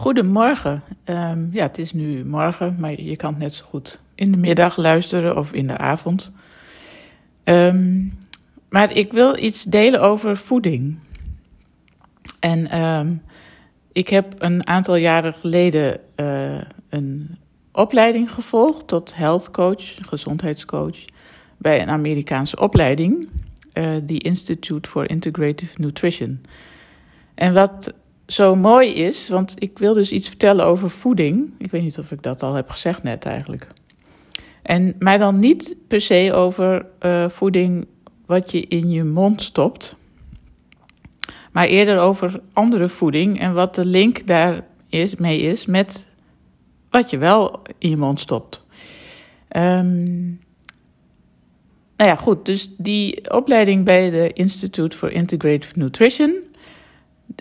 Goedemorgen. Um, ja, het is nu morgen, maar je kan net zo goed in de middag luisteren of in de avond. Um, maar ik wil iets delen over voeding. En um, ik heb een aantal jaren geleden uh, een opleiding gevolgd tot health coach, gezondheidscoach, bij een Amerikaanse opleiding, uh, the Institute for Integrative Nutrition. En wat zo mooi is, want ik wil dus iets vertellen over voeding. Ik weet niet of ik dat al heb gezegd net eigenlijk. En, maar dan niet per se over uh, voeding wat je in je mond stopt. Maar eerder over andere voeding en wat de link daar is, mee is met wat je wel in je mond stopt. Um, nou ja, goed. Dus die opleiding bij de Institute for Integrative Nutrition.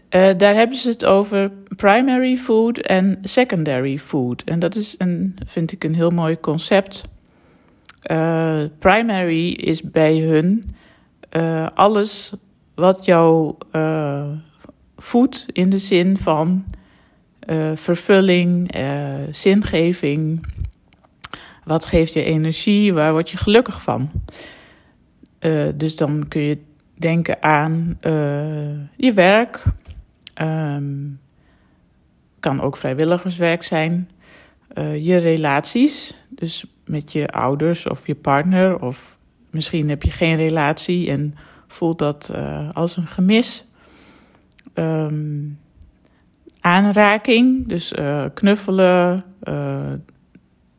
Uh, daar hebben ze het over primary food en secondary food. En dat is een, vind ik een heel mooi concept. Uh, primary is bij hun uh, alles wat jou voedt in de zin van vervulling, zingeving. Wat geeft je energie? Waar word je gelukkig van? dus dan kun je denken aan je werk, Um, kan ook vrijwilligerswerk zijn. Uh, je relaties, dus met je ouders of je partner, of misschien heb je geen relatie en voelt dat uh, als een gemis. Um, aanraking, dus uh, knuffelen, nou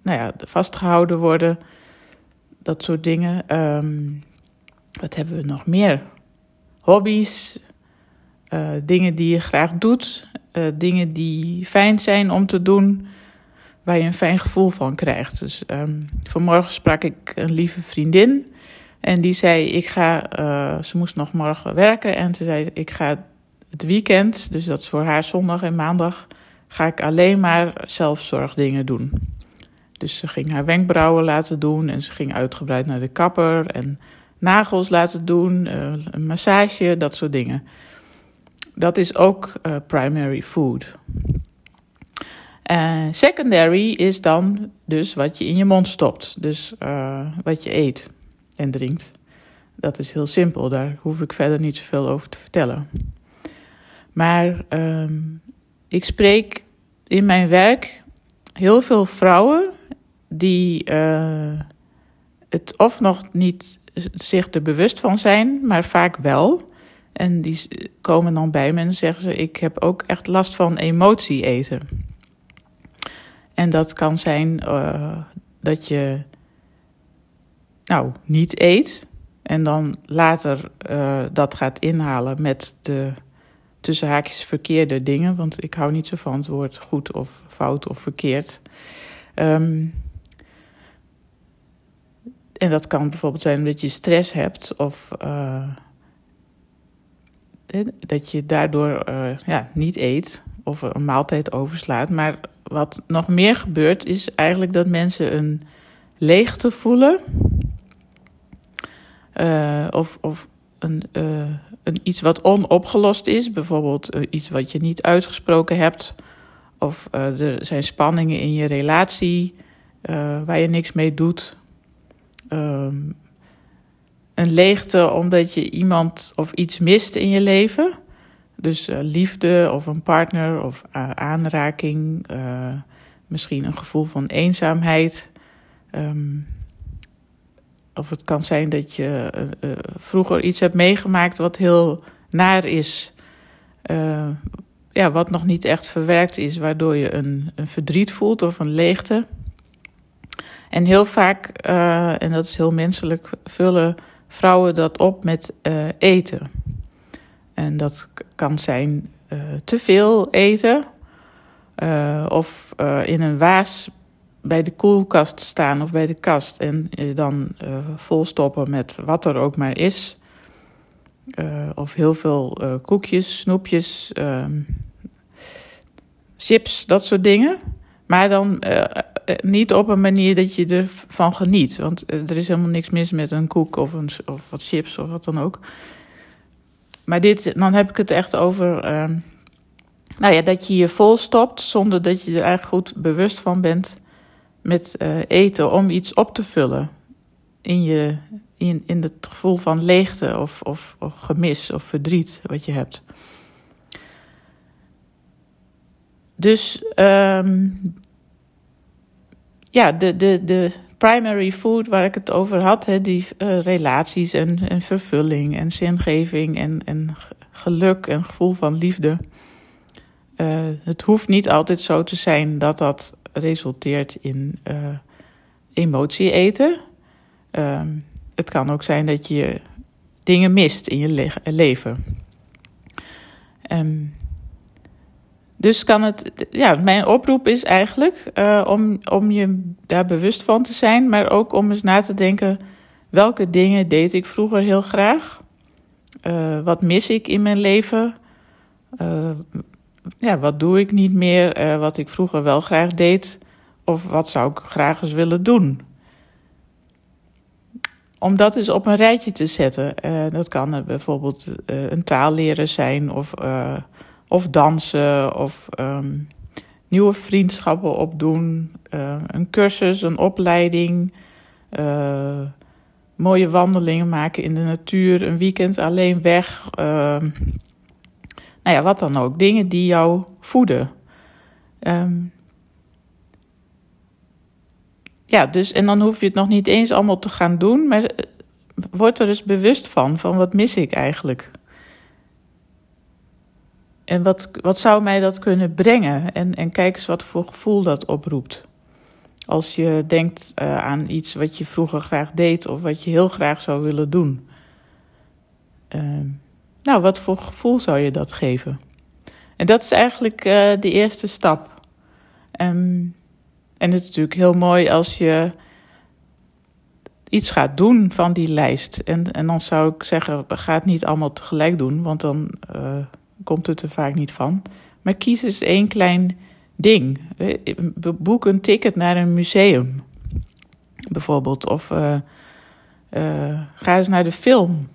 ja, vastgehouden worden, dat soort dingen. Um, wat hebben we nog meer? Hobby's, uh, dingen die je graag doet, uh, dingen die fijn zijn om te doen, waar je een fijn gevoel van krijgt. Dus um, vanmorgen sprak ik een lieve vriendin en die zei: Ik ga, uh, ze moest nog morgen werken en ze zei: Ik ga het weekend, dus dat is voor haar zondag en maandag, ga ik alleen maar zelfzorgdingen doen. Dus ze ging haar wenkbrauwen laten doen en ze ging uitgebreid naar de kapper en nagels laten doen, een massage, dat soort dingen dat is ook uh, primary food. Secondary is dan dus wat je in je mond stopt. Dus uh, wat je eet en drinkt. Dat is heel simpel, daar hoef ik verder niet zoveel over te vertellen. Maar um, ik spreek in mijn werk heel veel vrouwen die het of nog niet zich er bewust van zijn, maar vaak wel. En die komen dan bij me en zeggen ze: Ik heb ook echt last van emotie eten. En dat kan zijn uh, dat je nou niet eet en dan later uh, dat gaat inhalen met de tussen haakjes verkeerde dingen. Want ik hou niet zo van het woord goed of fout of verkeerd. Um, en dat kan bijvoorbeeld zijn dat je stress hebt of. Uh, dat je daardoor uh, ja, niet eet of een maaltijd overslaat. Maar wat nog meer gebeurt, is eigenlijk dat mensen een leegte voelen. Uh, of of een, uh, een, iets wat onopgelost is. Bijvoorbeeld iets wat je niet uitgesproken hebt. Of er zijn spanningen in je relatie waar je niks mee doet. Ehm, een leegte omdat je iemand of iets mist in je leven. Dus uh, liefde of een partner of uh, aanraking, uh, misschien een gevoel van eenzaamheid. Um, of het kan zijn dat je vroeger iets hebt meegemaakt wat heel naar is. ja, wat nog niet echt verwerkt is, waardoor je een, een verdriet voelt of een leegte. En heel vaak, en dat is heel menselijk, vullen vrouwen dat op met uh, eten. En dat kan zijn uh, te veel eten uh, of in een waas bij de koelkast staan of bij de kast en dan volstoppen met wat er ook maar is. of heel veel koekjes, snoepjes, ehm, chips, dat soort dingen. Maar dan niet op een manier dat je ervan geniet. Want er is helemaal niks mis met een koek of, een, of wat chips of wat dan ook. Maar dit, dan heb ik het echt over uh, nou ja, dat je je vol stopt zonder dat je er eigenlijk goed bewust van bent met uh, eten om iets op te vullen in, je, in, in het gevoel van leegte of, of, gemis of verdriet wat je hebt. Dus um, ja, de, de, de primary food waar ik het over had, hè, die uh, relaties en, en vervulling en zingeving en, en geluk en gevoel van liefde. Uh, het hoeft niet altijd zo te zijn dat dat resulteert in uh, emotie eten. Uh, het kan ook zijn dat je dingen mist in je le leven. Um, dus kan het, ja, mijn oproep is eigenlijk uh, om, om je daar bewust van te zijn, maar ook om eens na te denken: welke dingen deed ik vroeger heel graag? Uh, wat mis ik in mijn leven? Uh, ja, wat doe ik niet meer wat ik vroeger wel graag deed? Of wat zou ik graag eens willen doen? Om dat eens op een rijtje te zetten. dat kan bijvoorbeeld een taal leren zijn of of dansen of um, nieuwe vriendschappen opdoen. Uh, een cursus, een opleiding. Uh, mooie wandelingen maken in de natuur. Een weekend alleen weg. Uh, nou ja, wat dan ook. Dingen die jou voeden. Um, ja, dus en dan hoef je het nog niet eens allemaal te gaan doen, maar eh, word er dus bewust van, van wat mis ik eigenlijk? En wat, wat zou mij dat kunnen brengen? En, en kijk eens wat voor gevoel dat oproept. Als je denkt uh, aan iets wat je vroeger graag deed of wat je heel graag zou willen doen. Uh, nou, wat voor gevoel zou je dat geven? En dat is eigenlijk uh, de eerste stap. Um, en het is natuurlijk heel mooi als je iets gaat doen van die lijst. En, en dan zou ik zeggen, ga het niet allemaal tegelijk doen, want dan uh, komt het er vaak niet van. Maar kies eens één klein ding. Boek een ticket naar een museum, bijvoorbeeld. Of uh, uh, ga eens naar de film.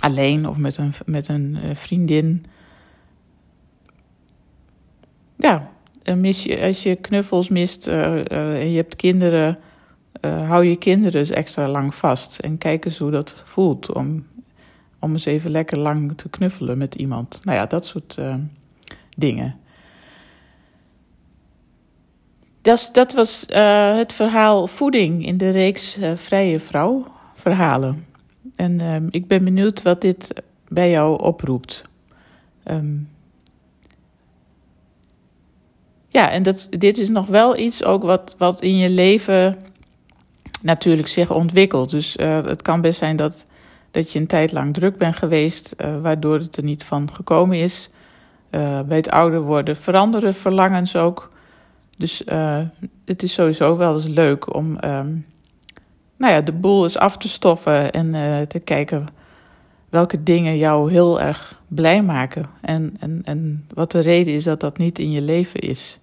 Alleen of met een, met een vriendin. Ja, mis je, als je knuffels mist en je hebt kinderen, hou je kinderen eens extra lang vast. En kijk eens hoe dat voelt om om eens even lekker lang te knuffelen met iemand. Nou ja, dat soort uh, dingen. Dat, dat was uh, het verhaal voeding in de reeks uh, Vrije Vrouw verhalen. En ehm, ik ben benieuwd wat dit bij jou oproept. Um, ja, en dat, dit is nog wel iets ook wat, wat in je leven natuurlijk zich ontwikkelt. Dus het kan best zijn dat dat je een tijd lang druk bent geweest, uh, waardoor het er niet van gekomen is. Uh, bij het ouder worden veranderen verlangens ook. Dus uh, het is sowieso wel eens leuk om um, nou ja, de boel eens af te stoffen en te kijken welke dingen jou heel erg blij maken. En, en, en wat de reden is dat dat niet in je leven is.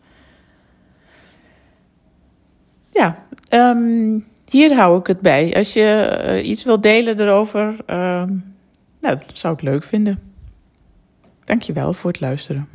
Ja, um, hier hou ik het bij. Als je uh, iets wilt delen erover, uh, nou, dat zou ik leuk vinden. Dankjewel voor het luisteren.